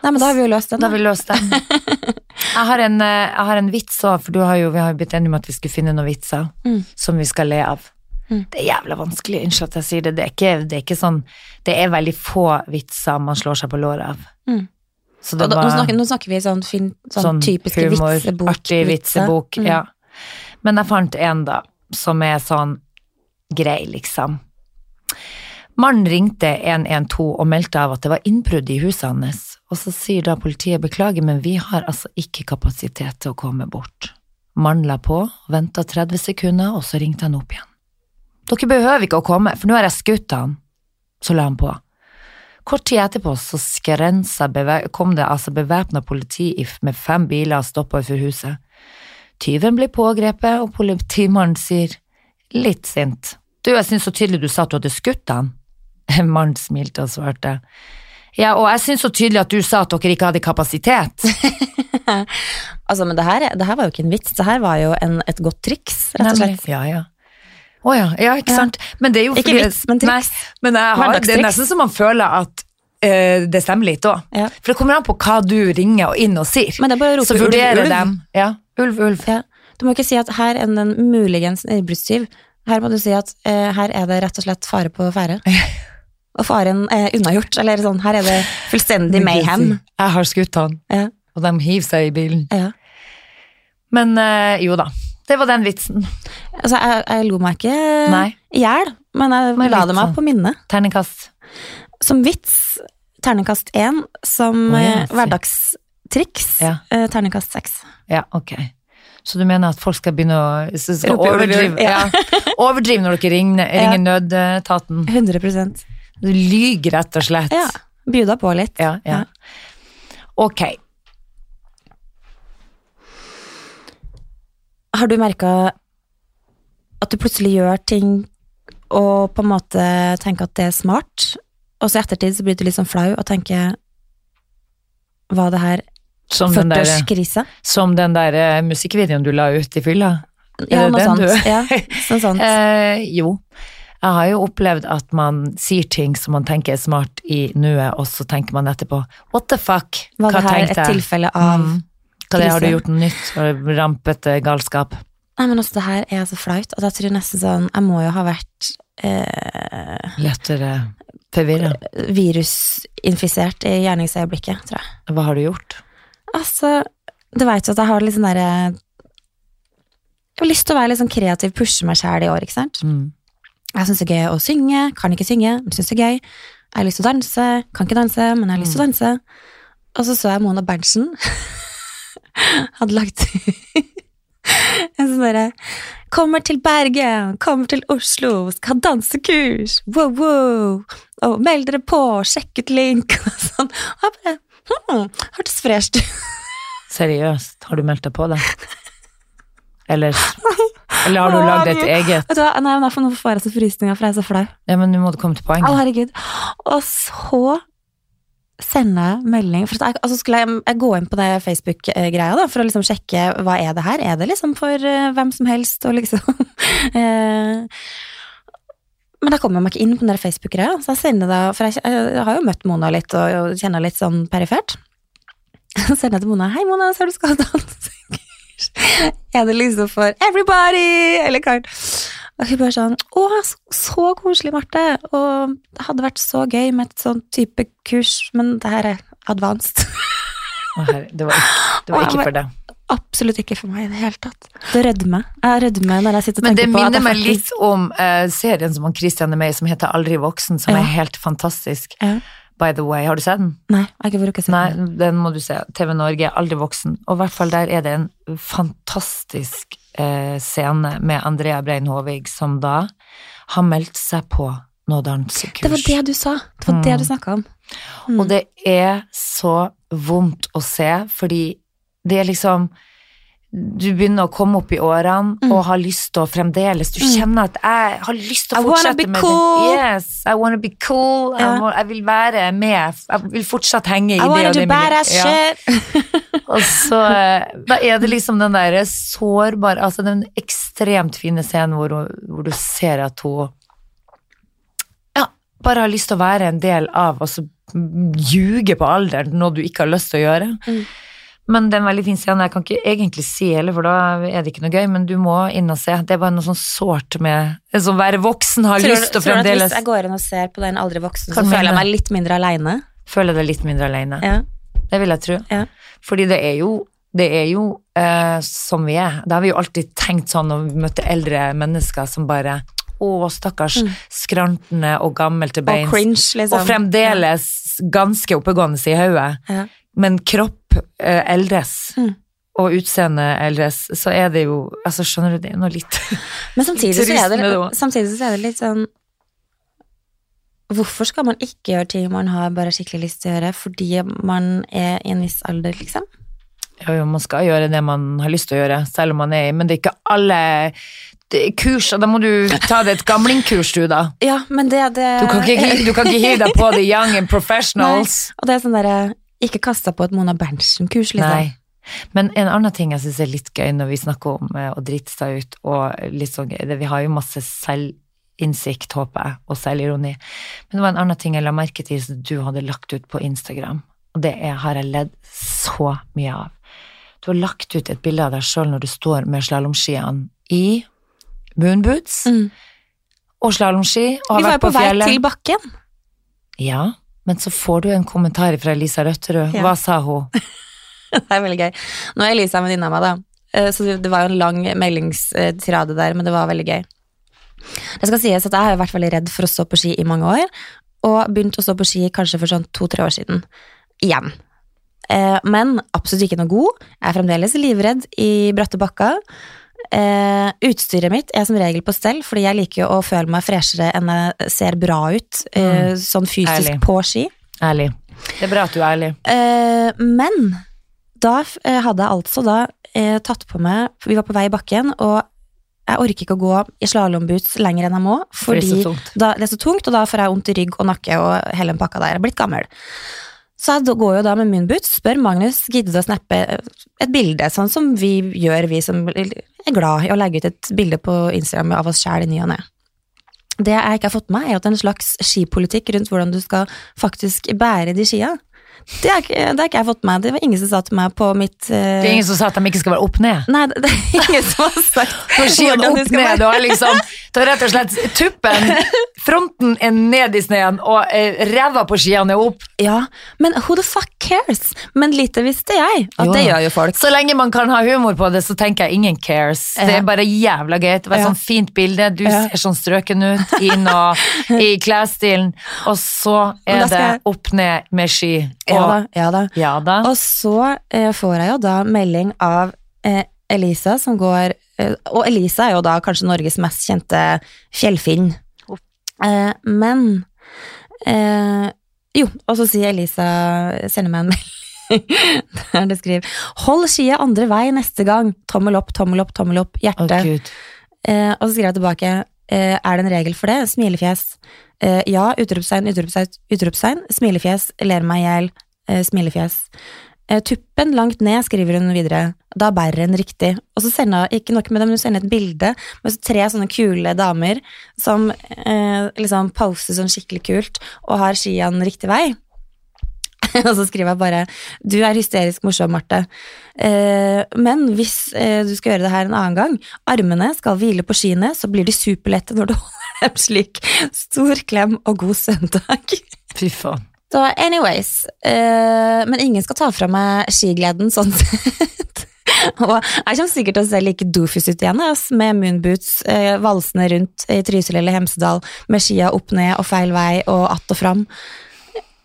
Nei, men da har vi jo løst den. Da har vi løst den. Jeg har en, eh, jeg har en vits òg, for du har jo, vi har jo blitt enige om at vi skulle finne noen vitser Mm. som vi skal le av. Mm. Det er jævla vanskelig, unnskyld at jeg sier det. Det er, ikke, det er ikke sånn Det er veldig få vitser man slår seg på låret av. Mm. Så Og det var, nå, snakker, nå snakker vi sånn, fin, sånn, sånn typiske vitsebok. artig vitsebok. Mm. Ja. Men jeg fant en, da, som er sånn grei, liksom. Mannen ringte 112 og meldte av at det var innbrudd i huset hans, og så sier da politiet beklager, men vi har altså ikke kapasitet til å komme bort. Mannen la på, venta 30 sekunder, og så ringte han opp igjen. Dere behøver ikke å komme, for nå har jeg skutt han. Så la han på. Kort tid etterpå så skrensa kom det altså bevæpna politi med fem biler og stoppa utenfor huset. Tyven blir pågrepet, og politimannen sier, litt sint, du, jeg syns så tydelig du sa at du hadde skutt han. Mannen smilte og svarte, ja, og jeg syns så tydelig at du sa at dere ikke hadde kapasitet. Altså, men det her, det her var jo ikke en vits, det her var jo en, et godt triks, rett og slett. Nemlig. Ja, ja. Å ja, ja, ikke Ja. sant. Men det er jo Ikke vits, men triks. Nei, men har, det er nesten som man føler at uh, det stemmer litt òg. Ja. For det kommer an på hva du ringer og inn og sier. Men det er bare å rope Så ulv, ulv. dem. Ja, ulv, ulv. Ja. Du må ikke si at her er det en muligens innbruddstyv. Her må du si at eh, her er det rett og slett fare på ferde. Og faren er unnagjort, eller sånn, her er det fullstendig mayhem. Jeg har skutt han, Ja, og de hiver seg i bilen. ja. Men eh, jo da, det var den vitsen. Altså, jeg, jeg lo meg ikke i hjel, men jeg Men la det meg sånn. på minnet. Terningkast. Som vits, terningkast én. Som oh, eh, hverdagstriks, Ja. eh, terningkast seks. Ja, ok. Så du mener at folk skal begynne å skal overdrive, ja. overdrive når dere ringer, ringer nødetaten? 100 Du lyger rett og slett. Ja. Bjuda på litt. Ja, ja. Ja. Ok. Har du merka at du plutselig gjør ting og på en måte tenker at det er smart, og så i ettertid så blir du litt sånn flau og tenker Var det her Som den der, som den der eh, musikkvideoen du la ut i fylla? Ja, noe sånt. Ja, sånn sånt. Eh, jo. Jeg har jo opplevd at man sier ting som man tenker er smart i nuet, og så tenker man etterpå what the fuck? Var det Hva her tenkte et jeg? tilfelle av Mm. Hva det, har du gjort noe nytt? Rampete galskap? Nei, men også det her er så flaut at jeg tror nesten sånn Jeg må jo ha vært eh, Lettere forvirra? virusinfisert i gjerningsøyeblikket, tror jeg. Hva har du gjort? Altså, du veit jo at jeg har litt sånn derre Jeg har lyst til å være litt sånn kreativ, pushe meg sjæl i år, ikke sant. Mm. Jeg syns det er gøy å synge, kan ikke synge, men syns det er gøy. Jeg har lyst til å danse, kan ikke danse, men jeg har lyst til å danse. Og så så jeg Mona Berntsen hadde lagt en sånn derre Kommer til Bergen, kommer til Oslo, skal ha dansekurs, wow, wow. Og meld dere på, sjekk ut link, og sånn. Og jeg bare hm, hørtes fresht ut. Seriøst, har du meldt deg på det? Eller, eller har du lagd et eget? Vet du hva, nei, men Nå får jeg så frysninger, for jeg er så flau. Ja, men nå må du komme til Å, herregud. Og så sender jeg melding for jeg, altså skulle jeg, jeg gå inn på det Facebook-greia da, for å liksom sjekke hva er det her. Er det liksom for uh, hvem som helst og liksom eh, Men da kommer meg ikke inn på den der Facebook-greia, så jeg sender det For jeg, jeg har jo møtt Mona litt og, og kjenner litt sånn perifert. Så sender jeg til Mona. 'Hei, Mona, ser du skal ha dansekurs.' Er det liksom for everybody? Eller Karen. Og hun bare sånn Å, så, koselig, Marte. Og det hadde vært så gøy med et sånn type kurs, men det her er advanced. Det var ikke, det var ikke for deg. Absolutt ikke for meg i det hele tatt. Det rødmer. Jeg rødmer når jeg sitter og Men tenker på at minner meg faktisk litt om uh, serien som han Christian er med i, som heter Aldri voksen, som Ja. er helt fantastisk. Ja. by the way. Har du sett den? Nei, jeg har ikke vært den. Nei, den må du se. TV Norge, aldri voksen. Og i hvert fall der er det en fantastisk eh, scene med Andrea Brein Håvig, som da har meldt seg på noe dansekurs. Det var det du sa. Det var det du snakka om. Mm. Og det er så vondt å se, fordi det er liksom Du begynner å komme opp i årene Mm. og har lyst til å fremdeles Du kjenner at jeg har lyst til å fortsette med cool. det. Yes, I wanna be cool. Ja. Må, jeg vil være med. Jeg vil fortsatt henge i I det wanna og do det badass miljøet. Ja. Og så da er det liksom den derre sårbare Altså den ekstremt fine scenen hvor, hvor du ser at hun ja, bare har lyst til å være en del av, og så ljuge på alderen, noe du ikke har lyst til å gjøre. Mm. Men det er en veldig fin scenen. Jeg kan ikke egentlig si heller, for da er det ikke noe gøy, men du må inn og se. Det er bare noe sånn sårt med Sånn være voksen, har Tror, lyst til fremdeles tror du at Hvis jeg går inn og ser på den aldri voksen, så føler jeg meg litt mindre aleine. Føler deg litt mindre alene. Ja. Det vil jeg tro. Ja. Fordi det er jo, det er jo eh, som vi er. Det har vi jo alltid tenkt sånn når vi møter eldre mennesker som bare Å, stakkars skrantende og gammel til beins. Og cringe, liksom. Og fremdeles ganske oppegående i hodet. Ja. Men kropp eh, eldres. Mm. Og utseende eldres, så er det jo Altså, skjønner du, det er noe litt Men samtidig så, er det samtidig så er det litt sånn Hvorfor skal man ikke gjøre ting man har bare skikkelig lyst til å gjøre, fordi man er i en viss alder, liksom? Jo, jo, man skal gjøre det man har lyst til å gjøre, selv om man er i Men det er ikke alle kurs, og da må du ta det et gamlingkurs, du, da. Ja, men det, det Du kan ikke, du kan ikke hive deg på the young and professionals. Og det er sånn derre Ikke kasta på et Mona Berntsen-kurs, liksom. Nei. Men en annen ting jeg syns er litt gøy når vi snakker om eh, å drite seg ut, og litt sånn vi har jo masse selvinnsikt, håper jeg, og selvironi. Men det var en annen ting jeg la merke til som du hadde lagt ut på Instagram, og det er, har jeg ledd så mye av. Du har lagt ut et bilde av deg sjøl når du står med slalåmskiene i moonboots Mm. og slalåmski, og har Vi var jo på på vei til bakken. Ja, men så får du en kommentar fra Lisa Røtterud. Ja. Hva sa hun? Det er veldig gøy. Nå er Elisa en venninne av meg, da. Eh, Så det var jo en lang meldingstirade der, men det var veldig gøy. Det skal sies at jeg har vært veldig redd for å stå på ski i mange år, og begynt å stå på ski kanskje for sånn to-tre år siden. Igjen. Eh, Men absolutt ikke noe god. Jeg er fremdeles livredd i bratte bakker. Eh, utstyret mitt er som regel på stell, fordi jeg liker jo å føle meg freshere enn jeg ser bra ut, eh, sånn fysisk Ærlig. på ski. Ærlig. Det er bra at du er ærlig. Eh, men da hadde jeg altså da tatt på meg Vi var på vei i bakken, og jeg orker ikke å gå i slalåmboots lenger enn jeg må, fordi det er da, det er så tungt, og da får jeg vondt i rygg og nakke og hele den pakka der. Jeg er blitt gammel. Så jeg går jo da med moonboots, spør Magnus gidder du å snappe et bilde, sånn som vi gjør, vi som er glad i å legge ut et bilde på Instagram av oss sjæl i ny og ne. Det jeg ikke har fått med er at en slags skipolitikk rundt hvordan du skal faktisk bære de skia. Det har ikke, det har ikke jeg fått med. Det var ingen som sa til meg på mitt uh... Det er ingen som sa at de ikke skal være opp ned. Nei, det, det er ingen som har sagt På skien opp ned, være. du har liksom Du har rett og slett tuppen, fronten er ned i sneen, og eh, ræva på skiene er opp. Ja, men who the fuck cares? Men lite visste jeg at Jo det gjør jo folk. Så lenge man kan ha humor på det, så tenker jeg ingen cares. Det er bare jævla gøy. Det var et Ja. sånn fint bilde, du Ja. ser sånn strøken ut inn og i klesstilen, og så er det opp ned med ski. Ja da, ja da. ja da. Og så eh, får jeg jo da melding av eh, Elisa som går eh, Og Elisa er jo da kanskje Norges mest kjente fjellfinn. Eh, men eh, Jo, og så sier Elisa Sender meg en melding der det skriver 'Hold skia andre vei neste gang'. Tommel opp, tommel opp, tommel opp. Hjerte. Oh, Eh, og så skriver jeg tilbake Er det en regel for det? Smilefjes. Eh, ja, utropstegn, utropstegn, utropstegn. Smilefjes, ler meg i hjel. Eh, smilefjes. Eh, tuppen langt ned, skriver hun videre. Da bærer hun riktig. Og så sender hun, ikke nok med dem, men hun sender et bilde med tre sånne kule damer som eh, liksom poser sånn skikkelig kult og har skiene riktig vei. og så skriver jeg bare 'Du er hysterisk morsom, Marte'. Eh, men hvis eh, du skal gjøre det her en annen gang, armene skal hvile på skiene, så blir de superlette når du holder dem slik. Stor klem og god søndag. Fy faen. Så anyways, eh, men ingen skal ta fra meg skigleden sånn sett. og jeg kommer sikkert til å se like doofus ut igjen, med moonboots, eh, valsende rundt i Trysil eller Hemsedal, med skia opp ned og feil vei og att og fram.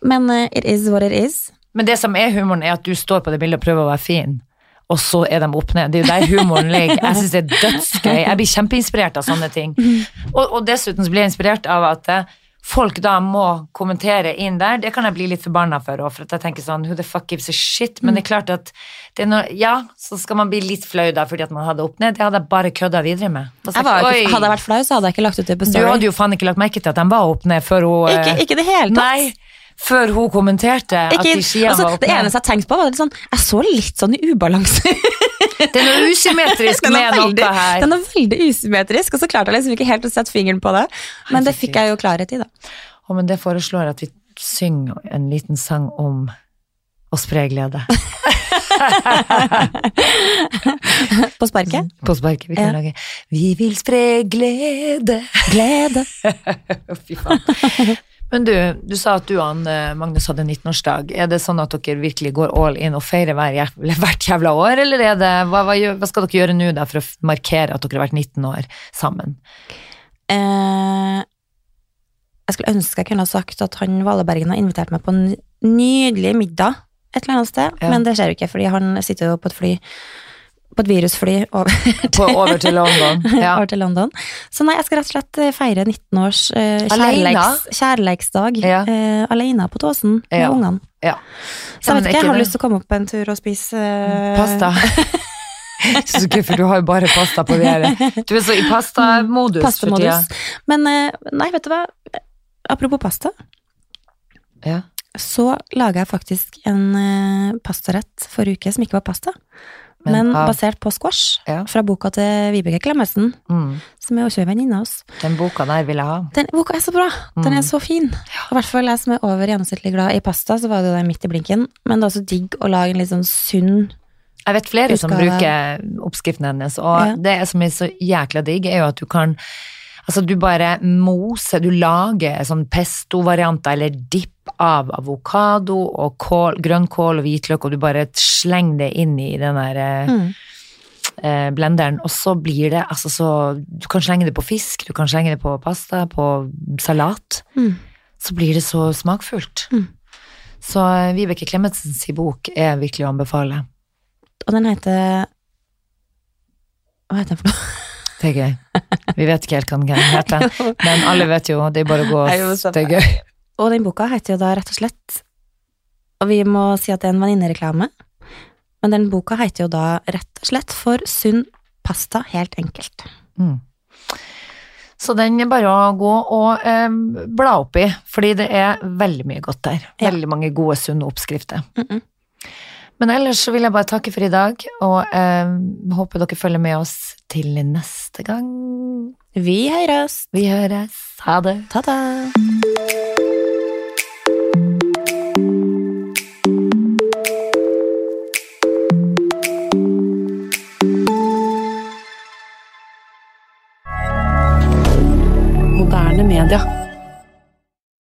Men uh, it is what it is. Men det som er humoren, er at du står på det bildet og prøver å være fin, og så er de opp ned. Det er jo der humoren ligger. Jeg syns det er dødsgøy. Jeg blir kjempeinspirert av sånne ting. Og, og dessuten så blir jeg inspirert av at eh, folk da må kommentere inn der. Det kan jeg bli litt forbanna for òg, for at jeg tenker sånn who the fuck gives a shit? Men det er klart at det er noe, ja, så skal man bli litt flau da fordi at man hadde opp ned. Det hadde jeg bare kødda videre med. Jeg Jeg var, ikke, hadde jeg vært flau, så hadde jeg ikke lagt ut det på Du hadde jo faen ikke lagt merke til at de var opp ned før hun Ikke, eh, ikke det hele tatt. Nei, før hun kommenterte at de skiene altså, var oppe. det eneste jeg tenkte på, var sånn Jeg så litt sånn i ubalanse. Det er noe usymmetrisk Den er med veldig, noe her. den er veldig usymmetrisk, og så klarte jeg liksom ikke helt å sette fingeren på det. Men det fikk jeg jo klarhet i, da. Oh, men det foreslår at vi synger en liten sang om å spre glede. På sparket. På sparket. Vi kan Ja. lage Vi vil spre glede. Glede. Fy faen. Men du, du sa at du og han, Magnus hadde 19-årsdag. Er det sånn at dere virkelig går all in og feirer hver, hvert jævla år, eller er det, hva, hva, hva skal dere gjøre nå da for å markere at dere har vært 19 år sammen? Eh, jeg skulle ønske jeg kunne ha sagt at han Valebergen har invitert meg på en nydelig middag et eller annet sted, Ja. men det skjer jo ikke, fordi han sitter jo på et fly på et virusfly over, til, over til London? Ja. over til London. Så nei, jeg skal rett og slett eh, feire 19 års eh, kjærleiks, kjærleiksdag Ja. eh, alene på Tåsen med Ja. ungene. ja. Så jeg vet ikke, jeg har det- lyst til å komme opp en tur og spise eh, Pasta. Så gøy, for du har jo bare pasta på været. Du er så i pastamodus for tida. Men eh, nei, vet du hva? Apropos pasta, Ja. så laga jeg faktisk en eh, pastarett forrige uke som ikke var pasta, Men men, av- basert på squash. Ja. Fra boka til Vibeke Klemmetsen, Mm. som er også en venninne av oss. Den boka der vil jeg ha. Den boka er så bra! Den Mm. er så fin. Og I hvert fall jeg som er over gjennomsnittlig glad i pasta, så var det jo der midt i blinken. Men det er også digg å lage en litt sånn sunn Jeg vet flere som bruker oppskriften hennes, og Ja. det som er så jækla digg, er jo at du kan Altså, du bare moser, du lager sånn pesto-varianter eller dipp av avokado og kål, grønnkål og hvitløk, og du bare slenger det inn i den der eh, mm. eh, blenderen, og så blir det altså så Du kan slenge det på fisk, du kan slenge det på pasta, på salat. Mm. Så blir det så smakfullt. Mm. Så eh, Vibeke Klemetsens bok er virkelig å anbefale. Og den heter Hva heter den for noe? Det er gøy. Vi vet ikke helt hva den heter, men alle vet jo, det er bare å gå. Det er gøy. Og den boka heter jo da rett og slett Og vi må si at det er en venninnereklame. Men den boka heter jo da rett og slett For sunn pasta, helt enkelt. Mm. Så den er bare å gå og eh, bla opp i, fordi det er veldig mye godt der. Ja. Veldig mange gode, sunne oppskrifter. Mm -mm. Men ellers så vil jeg bare takke for i dag, og eh, håper dere følger med oss til neste gang. Vi høres! Vi høres. Ha det. Ta-ta!